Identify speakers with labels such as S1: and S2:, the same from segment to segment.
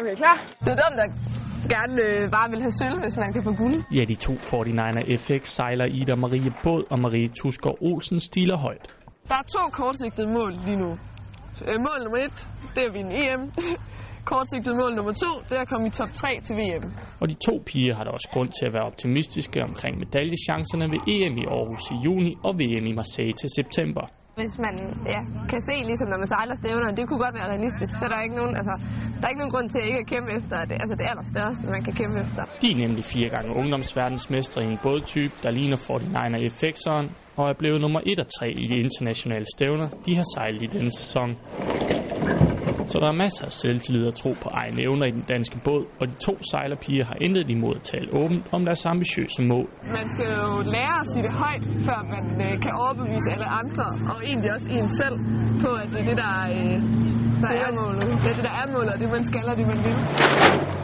S1: Okay, klar? Det er dem, der gerne øh, bare vil have sølv, hvis man kan få guld.
S2: Ja, de to 49er FX sejler Ida Marie Båd og Marie Tusgaard Olsen stiler højt.
S1: Der er to kortsigtede mål lige nu. Øh, mål nummer et, det er at vinde EM. Kortsigtet mål nummer to, det er at komme i top 3 til VM.
S2: Og de to piger har da også grund til at være optimistiske omkring medaljechancerne ved EM i Aarhus i juni og VM i Marseille til september.
S1: Hvis man ja, kan se, ligesom når man sejler stævner, det kunne godt være realistisk, så der er ikke nogen, altså, der er ikke nogen grund til at ikke at kæmpe efter det, altså det allerstørste, man kan kæmpe efter.
S2: De er nemlig fire gange ungdomsverdensmestre i en bådtype, der ligner 49er FX'eren, og er blevet nummer 1 og 3 i de internationale stævner, de har sejlet i denne sæson. Så der er masser af selvtillid og tro på egne evner i den danske båd, og de to sejlerpiger har intet imod at tale åbent om deres ambitiøse mål.
S1: Man skal jo lære at sige det højt, før man øh, kan overbevise alle andre, og egentlig også en selv, på at det er det, der, øh, der er målet. Det er det, der er målet, og det man skal, og det man vil.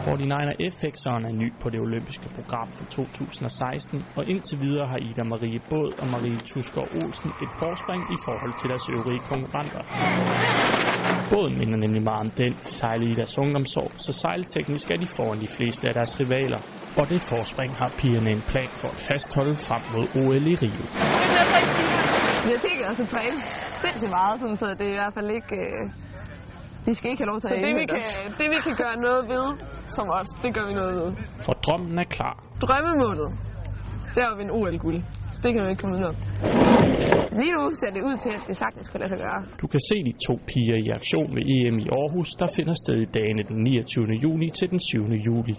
S2: 49er FX'eren er ny på det olympiske program for 2016, og indtil videre har Ida Marie Båd og Marie Tusgaard Olsen et forspring i forhold til deres øvrige konkurrenter. Båden minder nemlig meget om den, de sejlede i deres ungdomsår, så sejlteknisk er de foran de fleste af deres rivaler. Og det forspring har pigerne en plan for at fastholde frem mod OL i Rio.
S1: Vi har tænkt os at træne sindssygt meget, så det er i hvert fald ikke... De skal ikke have lov til
S3: Så
S1: at
S3: det vi, kan,
S1: os.
S3: det vi kan gøre noget ved, som os, det gør vi noget ved.
S2: For drømmen er klar.
S1: Drømmemålet, det er at vinde OL-guld. Det kan man ikke komme ud om. Lige nu ser det ud til, at det sagtens kan lade sig gøre.
S2: Du kan se de to piger i aktion ved EM i Aarhus, der finder sted i dagene den 29. juni til den 7. juli.